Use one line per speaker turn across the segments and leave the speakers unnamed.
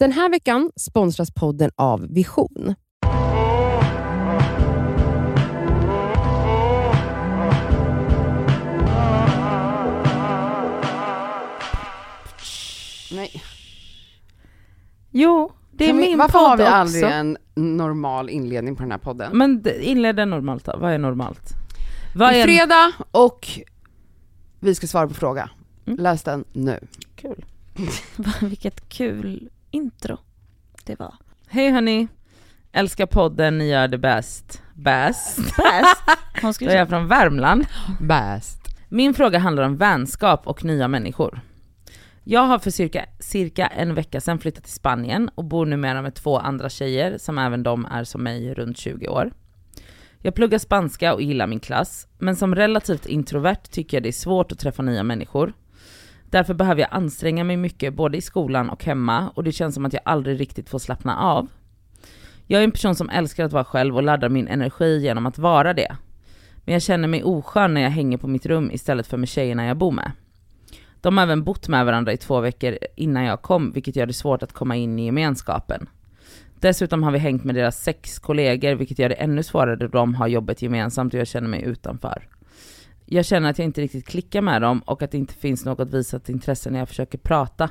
Den här veckan sponsras podden av Vision.
Nej.
Jo, det är
Kan vi,
min
varför
podd
har vi
också.
aldrig en normal inledning på den här podden?
Men d- inled den normalt då. Vad är normalt? Vad
Det är
är
fredag och vi ska svara på fråga.
Mm.
Läs den nu.
Kul.
Vilket kul intro det var.
Hej hörni. Älskar podden, ni gör det bäst. Bäst.
Bäst! Hon
Då är jag från Värmland.
Bäst.
Min fråga handlar om vänskap och nya människor. Jag har för cirka, cirka en vecka sedan flyttat till Spanien och bor numera med två andra tjejer som även de är som mig runt 20 år. Jag pluggar spanska och gillar min klass, men som relativt introvert tycker jag det är svårt att träffa nya människor. Därför behöver jag anstränga mig mycket både i skolan och hemma och det känns som att jag aldrig riktigt får slappna av. Jag är en person som älskar att vara själv och laddar min energi genom att vara det. Men jag känner mig oskön när jag hänger på mitt rum istället för med tjejerna jag bor med. De har även bott med varandra i två veckor innan jag kom, vilket gör det svårt att komma in i gemenskapen. Dessutom har vi hängt med deras sex kollegor, vilket gör det ännu svårare då de har jobbet gemensamt och jag känner mig utanför. Jag känner att jag inte riktigt klickar med dem och att det inte finns något visat intresse när jag försöker prata.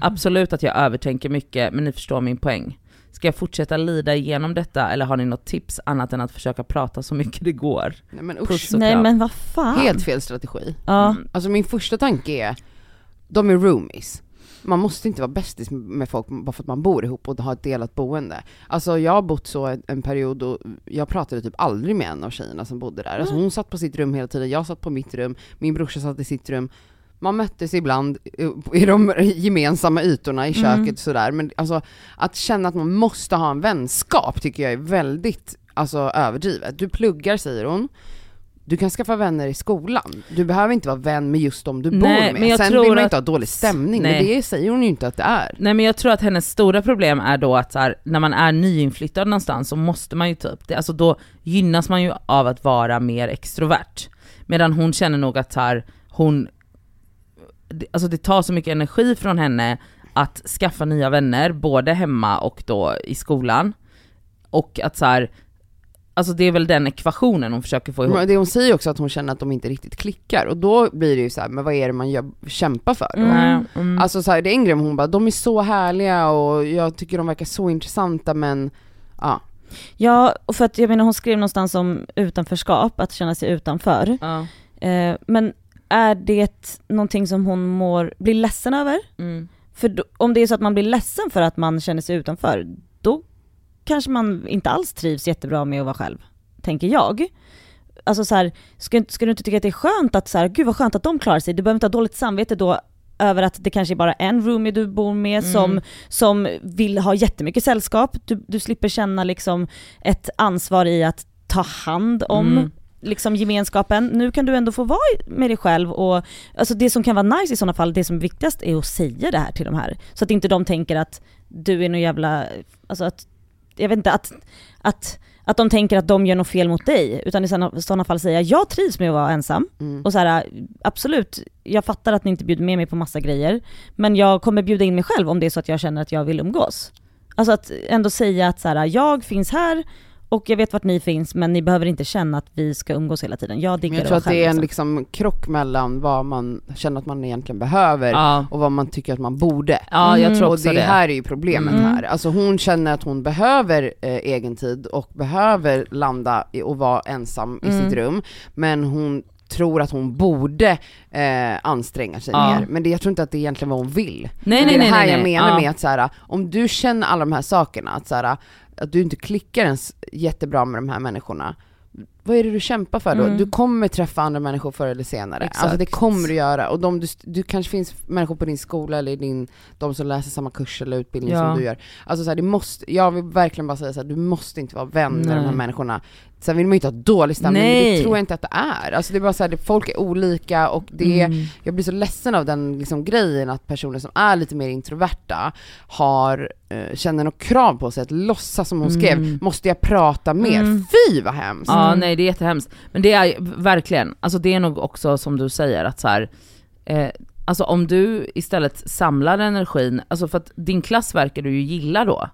Absolut att jag övertänker mycket, men ni förstår min poäng. Ska jag fortsätta lida igenom detta eller har ni något tips annat än att försöka prata så mycket det går?
Nej men usch.
Nej men vad fan.
Helt fel strategi.
Ja.
Mm.
Alltså min första tanke är, de är roomies. Man måste inte vara bästis med folk bara för att man bor ihop och har ett delat boende. Alltså jag har bott så en, period och jag pratade typ aldrig med en av tjejerna som bodde där. Alltså hon satt på sitt rum hela tiden, jag satt på mitt rum, min brorsa satt i sitt rum. Man möttes ibland i- i de gemensamma ytorna i köket
Mm.
sådär, men alltså att känna att man måste ha en vänskap tycker jag är väldigt alltså, överdrivet. Du pluggar säger hon, du kan skaffa vänner i skolan. Du behöver inte vara vän med just dem du
Nej,
bor
men
med.
jag
Sen
tror
vill man
att-
inte ha dålig stämning,
Nej.
men det säger hon ju inte att det är.
Nej men jag tror att hennes stora problem är då att så här, när man är nyinflyttad någonstans så måste man ju typ, det, alltså då gynnas man ju av att vara mer extrovert. Medan hon känner nog att så här, hon, alltså det tar så mycket energi från henne att skaffa nya vänner, både hemma och då i skolan. Och att så här, alltså det är väl den ekvationen hon försöker få ihop.
Men det hon säger också att hon känner att de inte riktigt klickar och då blir det ju så här, men vad är det man gör, kämpar för då?
Nej, mm.
Alltså så här, det är en grej hon bara, de är så härliga och jag tycker de verkar så intressanta men ja.
Ja, och för att jag menar hon skrev någonstans om utanförskap, att känna sig utanför.
ja.
Eh, men är det någonting som hon mår, blir ledsen över?
Mm.
För då, om det är så att man blir ledsen för att man känner sig utanför, kanske man inte alls trivs jättebra med att vara själv, tänker jag. Alltså så här, ska, ska du inte tycka att det är skönt att så här, gud vad skönt att de klarar sig, du behöver inte ha dåligt samvete då över att det kanske är bara en roomie du bor med
Mm.
som, som vill ha jättemycket sällskap, du, du slipper känna liksom ett ansvar i att ta hand om
Mm.
liksom gemenskapen. Nu kan du ändå få vara med dig själv och alltså det som kan vara nice i sådana fall, det som är viktigast är att säga det här till de här. Så att inte de tänker att du är någon jävla, alltså att, jag vet inte, att, att, att de tänker att de gör något fel mot dig. Utan i sådana, fall säga, jag trivs med att vara ensam.
Mm.
Och så här, absolut, jag fattar att ni inte bjuder med mig på massa grejer. Men jag kommer bjuda in mig själv om det är så att jag känner att jag vill umgås. Alltså att ändå säga att så här, jag finns här och jag vet vart ni finns men ni behöver inte känna att vi ska umgås hela tiden. Jag
Men
diggar
jag tror
att
det är en
själv,
liksom krock mellan vad man känner att man egentligen behöver
Ja.
och vad man tycker att man borde.
ja, jag
Mm.
tror
Och
också
det,
det.
här är ju problemet
Mm.
här. Alltså hon känner att hon behöver eh, egen tid och behöver landa i, och vara ensam i
Mm.
sitt rum, men hon tror att hon borde eh, anstränga sig
Ja.
mer. Men det, jag tror inte att det är egentligen vad hon vill.
Nej,
Men
nej,
det är
nej,
det här
nej,
jag menar
Ja.
med att så här, om du känner alla de här sakerna, att, så här, att du inte klickar ens jättebra med de här människorna, vad är det du kämpar för då?
Mm.
Du kommer träffa andra människor förr eller senare.
Exakt.
Alltså det kommer du göra. Och de, du, du kanske finns människor på din skola eller din, de som läser samma kurs eller utbildning
Ja.
som du gör. Alltså så här, det måste, jag vill verkligen bara säga så här, du måste inte vara vän med de här
Nej.
människorna. Sen vill man ju inte ha dålig stämning, men det
Nej.
tror jag inte att det är. Alltså det är bara så här, folk är olika och det
Mm.
jag blir så ledsen av den liksom, grejen att personer som är lite mer introverta har, eh, känner något krav på sig att låtsas som hon
Mm.
skrev, måste jag prata mer?
Mm.
Fy vad hemskt!
Ja,
Mm.
Nej det är jättehemskt. Men det är verkligen, alltså det är nog också som du säger att så här, eh, alltså om du istället samlar energin, alltså för att din klass verkar du ju gilla då,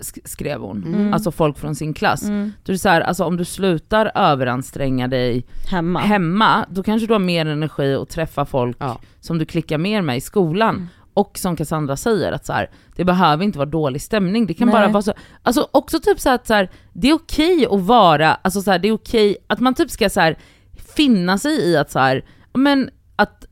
sk- skrev hon.
Mm.
Alltså folk från sin klass.
Mm.
Då är det så här, alltså om du slutar överanstränga dig
Hemma.
hemma, då kanske du har mer energi att träffa folk
Ja.
som du klickar mer med i skolan.
Mm.
Och som Cassandra säger, att så här, det behöver inte vara dålig stämning, det kan
Nej.
bara vara så, alltså också typ så att så här, det är okej att vara, alltså så här, det är okej att man typ ska så här, finna sig i att så här, men att,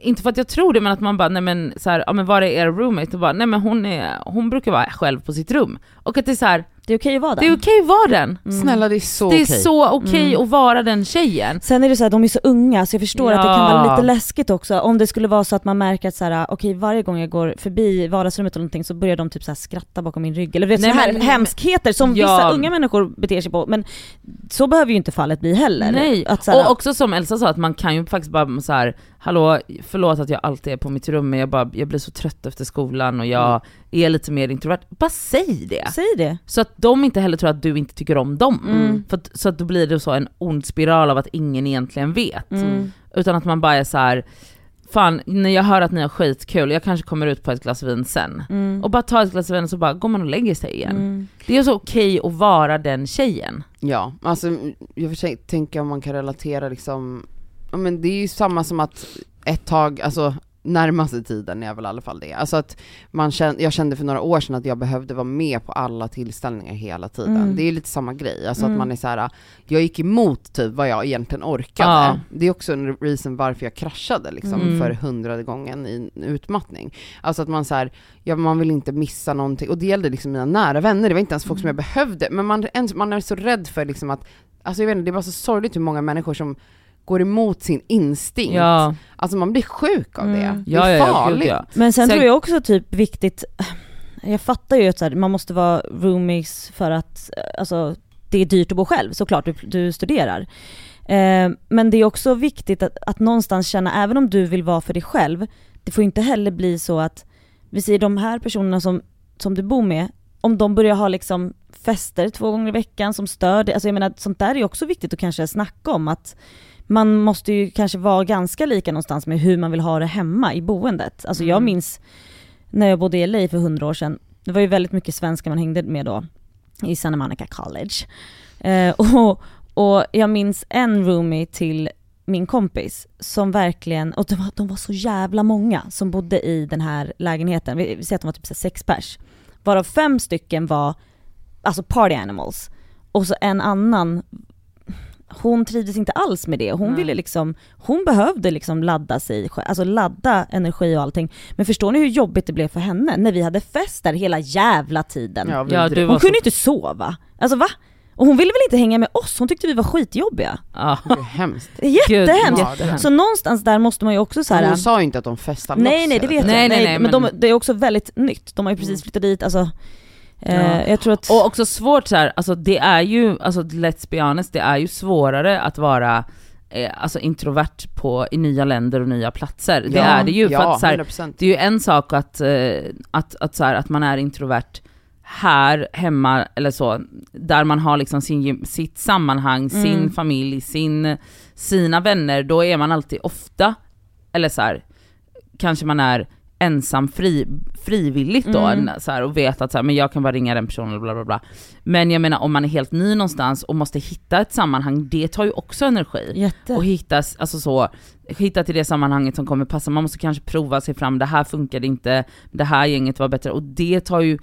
inte för att jag tror det, men att man bara, nej men så här, ja men var är er roommate? Och bara, nej men hon, är, hon brukar vara själv på sitt rum. Och att det är så här,
Det är okej att vara
det är
den.
okej att vara den.
Mm.
Snälla det är så
det är
okej.
så okej
Mm.
att vara den tjejen.
Sen är det så här, de är så unga så jag förstår att det kan
Ja.
vara lite läskigt också. Om det skulle vara så att man märker att så här, okej varje gång jag går förbi vardagsrummet eller någonting så börjar de typ så här skratta bakom min rygg. Eller vet
Nej,
så här
men-
hemskheter som
Ja.
vissa unga människor beter sig på. Men så behöver ju inte fallet bli heller.
Nej,
Att så här,
och också som Elsa sa, att man kan ju faktiskt bara så här, hallå, förlåt att jag alltid är på mitt rum men jag, bara, jag blir så trött efter skolan och jag är lite mer introvert. Bara säg det!
Säg det.
Så att de inte heller tror att du inte tycker om dem.
Mm.
För att, så att då blir det så en ond spiral av att ingen egentligen vet.
Mm.
Utan att man bara är så här. fan när jag hör att ni har skitkul, jag kanske kommer ut på ett glas vin sen.
Mm.
Och bara ta ett glas vin och så bara går man och lägger sig igen.
Mm.
Det är så okej att vara den tjejen.
Ja, alltså jag försöker tänka om man kan relatera liksom, ja men det är ju samma som att ett tag, alltså närmaste tiden är väl i alla fall det. Alltså att man kände, jag kände för några år sedan att jag behövde vara med på alla tillställningar hela tiden.
Mm.
Det är lite samma grej, alltså
Mm.
att man är så här. jag gick emot typ vad jag egentligen orkade.
Ja.
Det är också en reason varför jag kraschade liksom
Mm.
för hundrade gången i en utmattning. Alltså att man så här, ja man vill inte missa någonting, och det gällde liksom mina nära vänner, det var inte ens folk som jag behövde, men man, man är så rädd för liksom att, alltså jag vet inte, det var så sorgligt hur många människor som går emot sin instinkt.
Ja,
Alltså man blir sjuk av det.
Mm.
Det
ja,
är
ja,
farligt.
ja.
Men sen
Sen-
tror jag också typ viktigt, jag fattar ju att så här, man måste vara roomies för att, alltså det är dyrt att bo själv såklart, du, du studerar. Eh, men det är också viktigt att, att någonstans känna, även om du vill vara för dig själv, det får inte heller bli så att, vi säger de här personerna som, som du bor med, om de börjar ha liksom fester två gånger i veckan som stör dig, alltså jag menar sånt där är också viktigt att kanske snacka om att man måste ju kanske vara ganska lika någonstans med hur man vill ha det hemma i boendet. Alltså jag
Mm.
minns när jag bodde i LA för hundra år sedan, det var ju väldigt mycket svenskar man hängde med då i Santa Monica College. Eh, och, och jag minns en roomie till min kompis som verkligen, och de var, de var så jävla många som bodde i den här lägenheten, vi, vi säger att de var typ sex pers. Varav fem stycken var alltså party animals. Och så en annan, hon trivdes inte alls med det. Hon
Nej.
ville liksom, hon behövde liksom ladda sig alltså ladda energi och allting. Men förstår ni hur jobbigt det blev för henne när vi hade fest där hela jävla tiden?
Ja,
Ja,
Hon
var så-
kunde inte sova. Alltså va? Och hon ville väl inte hänga med oss, hon tyckte vi var skitjobbiga.
Ja.
Det är hemskt.
Jättehemskt!
Jättehemskt.
Så någonstans där måste man ju också så här.
Hon sa ju inte att de festar
Nej nej det vet jag,
Nej,
nej,
nej,
men, de,
men-
det är också väldigt nytt. De har ju precis flyttat dit, alltså. Eh,
Ja.
Att...
Och också svårt så här, alltså det är ju, alltså let's be honest, det är ju svårare att vara eh, alltså introvert på, i nya länder och nya platser. Det
Ja,
är det ju, för
ja,
att så här,
100%.
det är ju en sak att, eh, att, att, så här, att man är introvert här hemma eller så, där man har liksom sin, sitt sammanhang, sin
Mm.
familj, sin, sina vänner, då är man alltid ofta, eller så här, kanske man är ensam fri, frivilligt då,
Mm.
så här, och vet att så här, men jag kan bara ringa den personen, bla bla bla. Men jag menar om man är helt ny någonstans och måste hitta ett sammanhang, det tar ju också energi
Jätte.
och hitta, alltså så, hitta till det sammanhanget som kommer passa. Man måste kanske prova sig fram, det här funkade inte, det här gänget var bättre. Och det tar ju,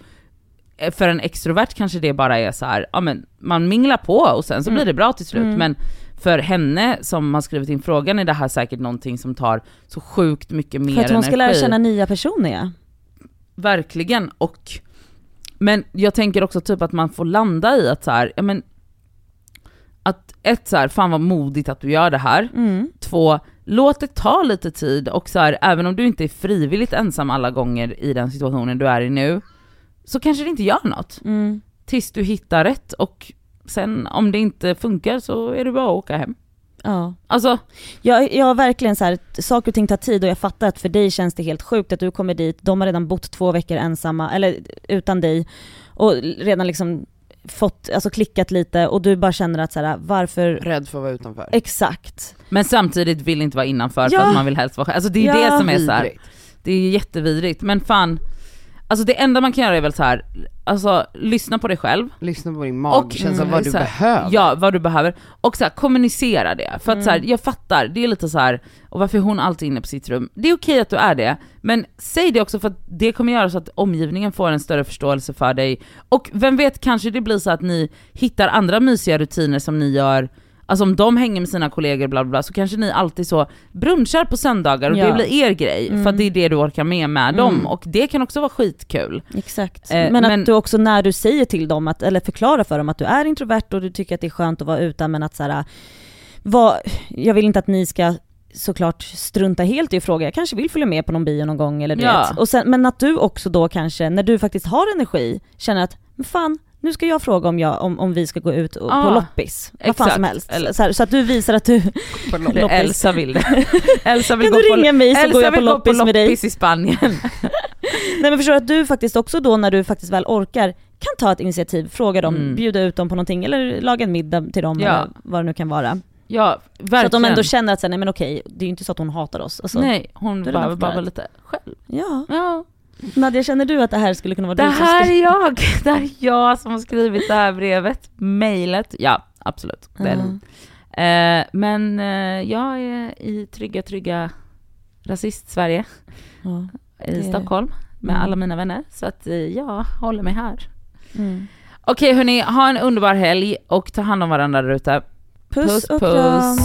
eh, för en extrovert kanske det bara är så här, ja men man minglar på och sen så
Mm.
blir det bra till slut.
Mm.
Men för henne som har skrivit in frågan är det här säkert någonting som tar så sjukt mycket mer
För att hon ska
energi.
lära känna nya personer ja.
Verkligen, och men jag tänker också typ att man får landa i att så här, ja men att ett så här, fan vad modigt att du gör det här.
Mm.
Två, låt det ta lite tid och så här, även om du inte är frivilligt ensam alla gånger i den situationen du är i nu, så kanske det inte gör något.
Mm.
Tills du hittar rätt och sen om det inte funkar så är det bara att åka hem.
Ja.
Alltså,
Jag, jag har verkligen så här, saker och ting tar tid och jag fattar att för dig känns det helt sjukt att du kommer dit, de har redan bott två veckor ensamma, eller utan dig, och redan liksom fått, alltså klickat lite och du bara känner att så här, varför,
Rädd för att vara utanför.
exakt.
Men samtidigt vill inte vara innanför för
Ja.
att man vill helst vara själv. Alltså det är
Ja.
det som är så här. Det är jättevidrigt. Men fan, alltså det enda man kan göra är väl så här. alltså lyssna på dig själv.
Lyssna på din magkänsla,
mm,
vad du
här,
behöver.
Ja, vad du behöver. Och så här, kommunicera det. För att så här,
Mm.
jag fattar, det är lite så här. och varför är hon alltid inne på sitt rum? Det är okej att du är det, men säg det också för att det kommer göra så att omgivningen får en större förståelse för dig. Och vem vet, kanske det blir så att ni hittar andra mysiga rutiner som ni gör Alltså om de hänger med sina kollegor bla bla, bla så kanske ni alltid så brunchar på söndagar och
Ja.
det blir er grej för
Mm.
att det är det du orkar med med
Mm.
dem och det kan också vara skitkul.
Exakt.
Eh,
men att
men-
du också när du säger till dem, att, eller förklarar för dem att du är introvert och du tycker att det är skönt att vara utan men att så här, vad, jag vill inte att ni ska såklart strunta helt i att fråga, jag kanske vill följa med på någon bio någon gång eller du
Ja.
vet. Och sen, men att du också då kanske, när du faktiskt har energi, känner att men fan, nu ska jag fråga om, jag, om, om vi ska gå ut och, på
Ja,
loppis. Vad fan som helst. Så, här, så att du visar att du...
Eller
Loppis.
Elsa vill det. Elsa vill
Kan
gå
du
på,
ringa mig så
Elsa
går jag på
vill gå
loppis med dig?
loppis i Spanien.
Nej men förstår att du faktiskt också då när du faktiskt väl orkar kan ta ett initiativ, fråga dem,
Mm.
bjuda ut dem på någonting eller laga en middag till dem
Ja.
eller vad det nu kan vara.
Ja, verkligen.
Så att de ändå känner att så här, nej men okej, det är ju inte så att hon hatar oss. Alltså,
Nej, hon bara vara lite själv.
Ja.
Ja.
Nadja, känner du att det här skulle kunna vara
Det
du som
här är jag, det här är jag som har skrivit det här brevet, mejlet. Ja, absolut. Det.
Ja.
Eh, men eh, jag är i trygga, trygga rasist-Sverige
Ja.
i Stockholm med
Mm.
alla mina vänner. Så att eh, jag håller mig här.
Mm.
Okej hörni, ha en underbar helg och ta hand om varandra där ute.
Puss, och kram.